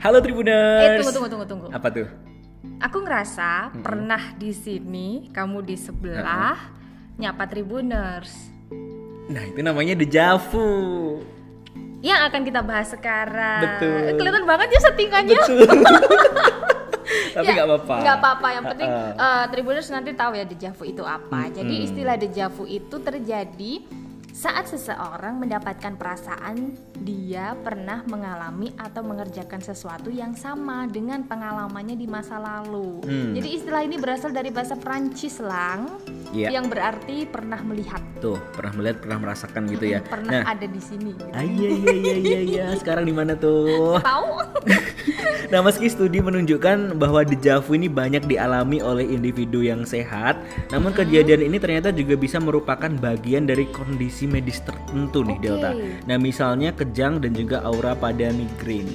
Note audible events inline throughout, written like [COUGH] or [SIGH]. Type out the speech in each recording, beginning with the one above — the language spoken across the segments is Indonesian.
Halo Tribuners. Eh tunggu tunggu tunggu tunggu. Apa tuh? Aku ngerasa pernah di sini, kamu di sebelah, nyapa Tribuners. Nah itu namanya dejavu. Yang akan kita bahas sekarang. Betul. Kelihatan banget ya settingannya. Betul. [LAUGHS] [LAUGHS] Tapi Ya, nggak apa-apa. nggak apa-apa. Yang penting eh, Tribuners nanti tahu ya dejavu itu apa. Jadi istilah dejavu itu terjadi saat seseorang mendapatkan perasaan dia pernah mengalami atau mengerjakan sesuatu yang sama dengan pengalamannya di masa lalu. Hmm. Jadi istilah ini berasal dari bahasa Prancis lang Iya. yang berarti pernah melihat. Tuh pernah melihat, pernah merasakan gitu ya. Pernah Nah, ada di sini. ah, iya iya iya iya iya. [LAUGHS] Sekarang di mana tuh? Tahu? [LAUGHS] Nah, meski studi menunjukkan bahwa dejavu ini banyak dialami oleh individu yang sehat, namun kejadian ini ternyata juga bisa merupakan bagian dari kondisi medis tertentu nih, Oke. Delta. Nah, misalnya kejang dan juga aura pada migrain.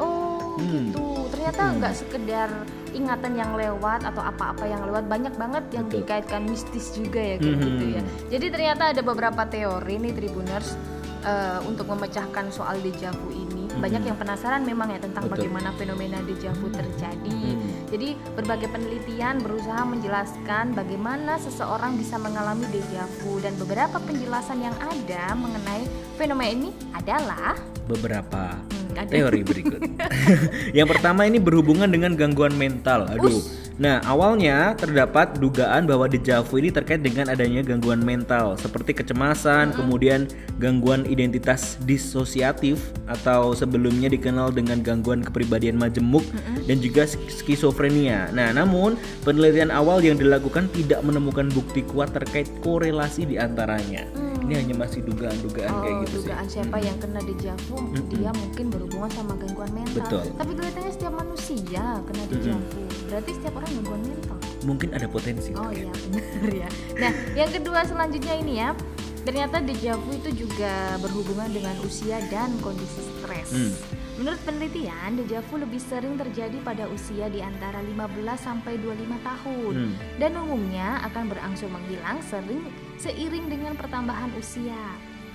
Oh Hmm. gitu. Ternyata nggak sekedar ingatan yang lewat atau apa-apa yang lewat banyak banget yang Betul. dikaitkan mistis juga ya kayak Hmm. gitu ya. Jadi ternyata ada beberapa teori nih Tribuners eh, untuk memecahkan soal dejavu ini. Banyak yang penasaran memang ya tentang Hmm. Betul. bagaimana fenomena dejavu terjadi. Hmm. Jadi berbagai penelitian berusaha menjelaskan bagaimana seseorang bisa mengalami dejavu dan beberapa penjelasan yang ada mengenai fenomena ini adalah Beberapa Hmm, ada. teori berikut. [LAUGHS] yang pertama ini berhubungan dengan gangguan mental. Aduh. Nah, awalnya terdapat dugaan bahwa dejavu ini terkait dengan adanya gangguan mental seperti kecemasan, kemudian gangguan identitas disosiatif atau sebelumnya dikenal dengan gangguan kepribadian majemuk dan juga sk- skizofrenia. Nah, namun penelitian awal yang dilakukan tidak menemukan bukti kuat terkait korelasi di antaranya. Ini hanya masih dugaan-dugaan kayak Oh, gitu sih. dugaan siapa yang kena dejavu dia mungkin berhubungan sama gangguan mental. Betul. Tapi kelihatannya setiap manusia kena dejavu. Berarti setiap orang gangguan mental. Mungkin ada potensi. Oh iya benar ya. Nah yang kedua selanjutnya ini ya. Ternyata dejavu itu juga berhubungan dengan usia dan kondisi stres. Hmm. Menurut penelitian, dejavu lebih sering terjadi pada usia di antara 15 sampai 25 tahun Hmm. dan umumnya akan berangsur menghilang sering seiring dengan pertambahan usia.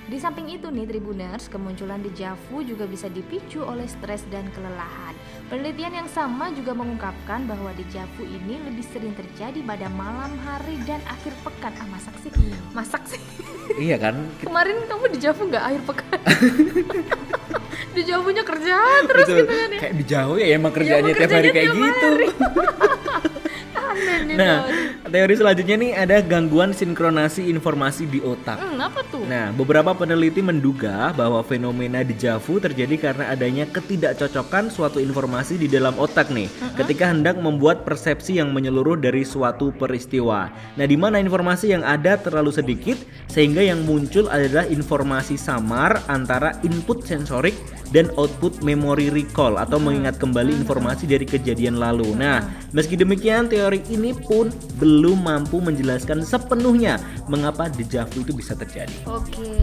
Di samping itu nih Tribuners, kemunculan dejavu juga bisa dipicu oleh stres dan kelelahan. Penelitian yang sama juga mengungkapkan bahwa dejavu ini lebih sering terjadi pada malam hari dan akhir pekan. Ah masak sih, masak sih. Iya kan? Kemarin kamu dejavu nggak akhir pekan? [LAUGHS] dejavunya kerja terus Betul. gitu kan ya. Kayak di jauh ya emang kerjanya emang tiap hari kayak tiap gitu. [LAUGHS] Nih Nah, teori selanjutnya nih ada gangguan sinkronasi informasi di otak. Hmm, apa tuh? Nah, beberapa peneliti menduga bahwa fenomena dejavu terjadi karena adanya ketidakcocokan suatu informasi di dalam otak nih, ketika hendak membuat persepsi yang menyeluruh dari suatu peristiwa. Nah, di mana informasi yang ada terlalu sedikit sehingga yang muncul adalah informasi samar antara input sensorik dan output memory recall atau mengingat kembali informasi dari kejadian lalu. Nah, meski demikian teori ini pun belum mampu menjelaskan sepenuhnya mengapa dejavu itu bisa terjadi. Oke,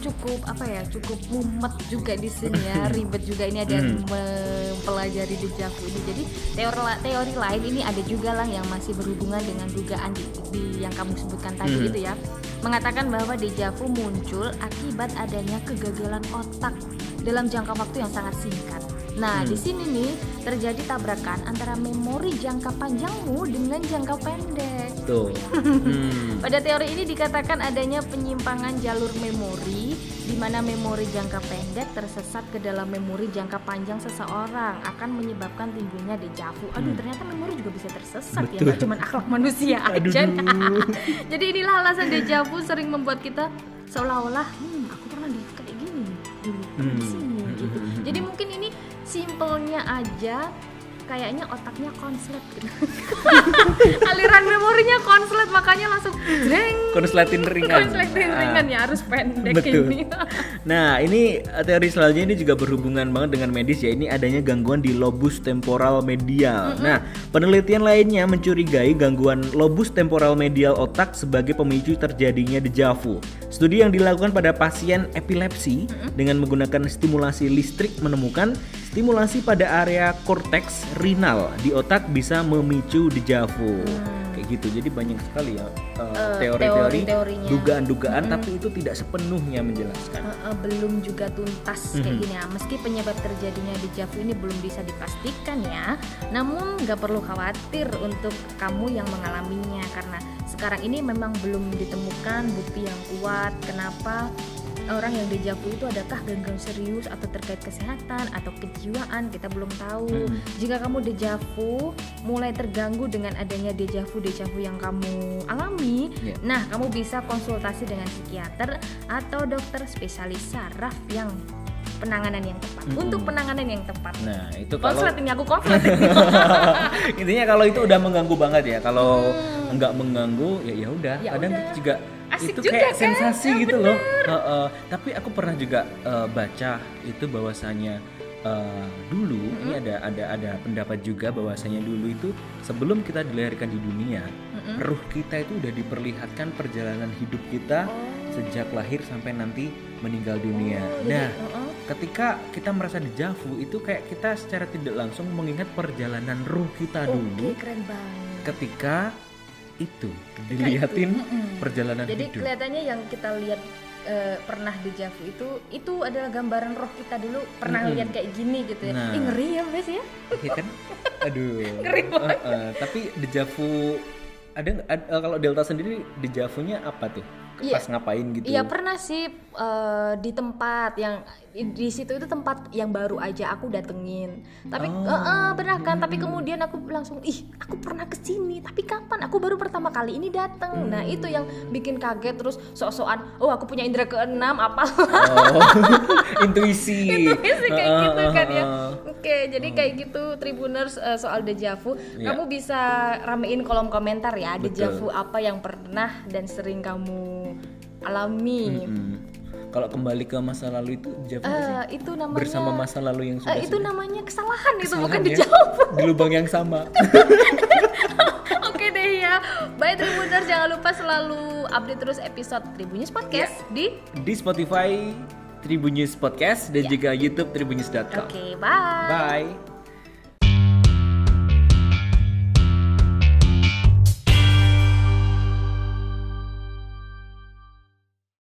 cukup apa ya? Cukup mumet juga di sini ya, [LAUGHS] ribet juga ini ada yang mempelajari dejavu ini. Jadi teori teori lain ini ada juga lah yang masih berhubungan dengan dugaan di, di- yang kamu sebutkan tadi itu ya, mengatakan bahwa dejavu muncul akibat adanya kegagalan otak dalam jangka waktu yang sangat singkat. Nah, di sini nih terjadi tabrakan antara memori jangka panjangmu dengan jangka pendek. Tuh. [LAUGHS] Hmm. Pada teori ini dikatakan adanya penyimpangan jalur memori di mana memori jangka pendek tersesat ke dalam memori jangka panjang seseorang akan menyebabkan timbulnya dejavu. Aduh, ternyata memori juga bisa tersesat ya, Hmm. Betul. nggak cuma akhlak manusia [LAUGHS] Aduh. aja. [LAUGHS] Jadi inilah alasan dejavu sering membuat kita seolah-olah, hmm, aku pernah di kayak gini dulu pernah di Hmm. sini gitu. Jadi mungkin ini simpelnya aja kayaknya otaknya konslet gitu. [LAUGHS] aliran memorinya konslet makanya langsung jreng Konsletin ringan. konsletin Ah. ringan ya harus pendek Betul. ini Nah, ini eh, teori selanjutnya ini juga berhubungan banget dengan medis ya. Ini adanya gangguan di lobus temporal medial. Nah, penelitian lainnya mencurigai gangguan lobus temporal medial otak sebagai pemicu terjadinya dejavu. Studi yang dilakukan pada pasien epilepsi dengan menggunakan stimulasi listrik menemukan stimulasi pada area korteks renal di otak bisa memicu dejavu. Kayak begitu. Jadi banyak sekali ya uh, Eh, teori-teori, teori-teorinya. dugaan-dugaan, tapi itu tidak sepenuhnya menjelaskan. Eh, eh, belum juga tuntas kayak Mhm. gini ya. Meski penyebab terjadinya dejavu ini belum bisa dipastikan ya, namun nggak perlu khawatir untuk kamu yang mengalaminya karena sekarang ini memang belum ditemukan bukti yang kuat kenapa orang yang dejavu itu adakah gangguan serius atau terkait kesehatan atau kejiwaan kita belum tahu. Mhm. Jika kamu dejavu mulai terganggu dengan adanya dejavu dejavu yang kamu alami, Ya. Nah, kamu bisa konsultasi dengan psikiater atau dokter spesialis saraf yang penanganan yang tepat. Mm-mm. Untuk penanganan yang tepat. Nah, itu kalau Konslet ini aku konslet. [LAUGHS] intinya kalau itu udah mengganggu banget ya. Kalau Hmm. nggak mengganggu ya ya udah. Ya Kadang udah. juga Asik itu juga kayak kan? sensasi Ya, gitu loh. Heeh. tapi aku pernah juga eh, baca itu bahwasanya eh, dulu ini ada ada ada pendapat juga bahwasanya dulu itu sebelum kita dilahirkan di dunia, Mm-mm. ruh kita itu udah diperlihatkan perjalanan hidup kita Oh. sejak lahir sampai nanti meninggal dunia. Oh, nah, uh-uh. Ketika kita merasa dejavu itu kayak kita secara tidak langsung mengingat perjalanan ruh kita Oke, dulu keren banget. ketika itu Ketika dilihatin itu, perjalanan Jadi hidup. kelihatannya yang kita lihat eh, pernah dejavu itu itu adalah gambaran roh kita dulu pernah Mm-mm. lihat kayak gini gitu ya. Nah. Ih, ngeri ya, Bes ya. Iya kan? [LAUGHS] Aduh. Ngeri banget. Eh, eh, tapi dejavu ada nggak- ad- eh, kalau Delta sendiri dejavunya apa tuh? Iya. Pas ngapain gitu? Iya pernah sih eh, di tempat yang di situ itu tempat yang baru aja aku datengin. Tapi Oh. eh, eh, pernah kan? Tapi kemudian aku langsung ih aku pernah ke sini. Tapi kapan? Aku baru pertama kali ini dateng. Nah itu yang bikin kaget terus sok-sokan. Oh aku punya indera keenam apa? Oh, [LAUGHS] intuisi. [LAUGHS] Intuisi kayak Heeh, gitu kan ya. Oke, jadi kayak gitu Tribuners eh, soal dejavu. Iya. Kamu bisa ramein kolom komentar ya dejavu apa yang pernah dan sering kamu alami. Mm-mm. Kalau kembali ke masa lalu itu dejavu nggak sih? Eh, itu namanya bersama masa lalu yang eh, sudah itu namanya kesalahan itu bukan Kesalahan ya. dejavu. di lubang yang sama. [LAUGHS] Oke deh ya. Bye Tribuners, jangan lupa selalu update terus episode Tribunnews Podcast di di Spotify Tribunnews Podcast dan juga YouTube tribunnews.com. Oke, bye. Bye.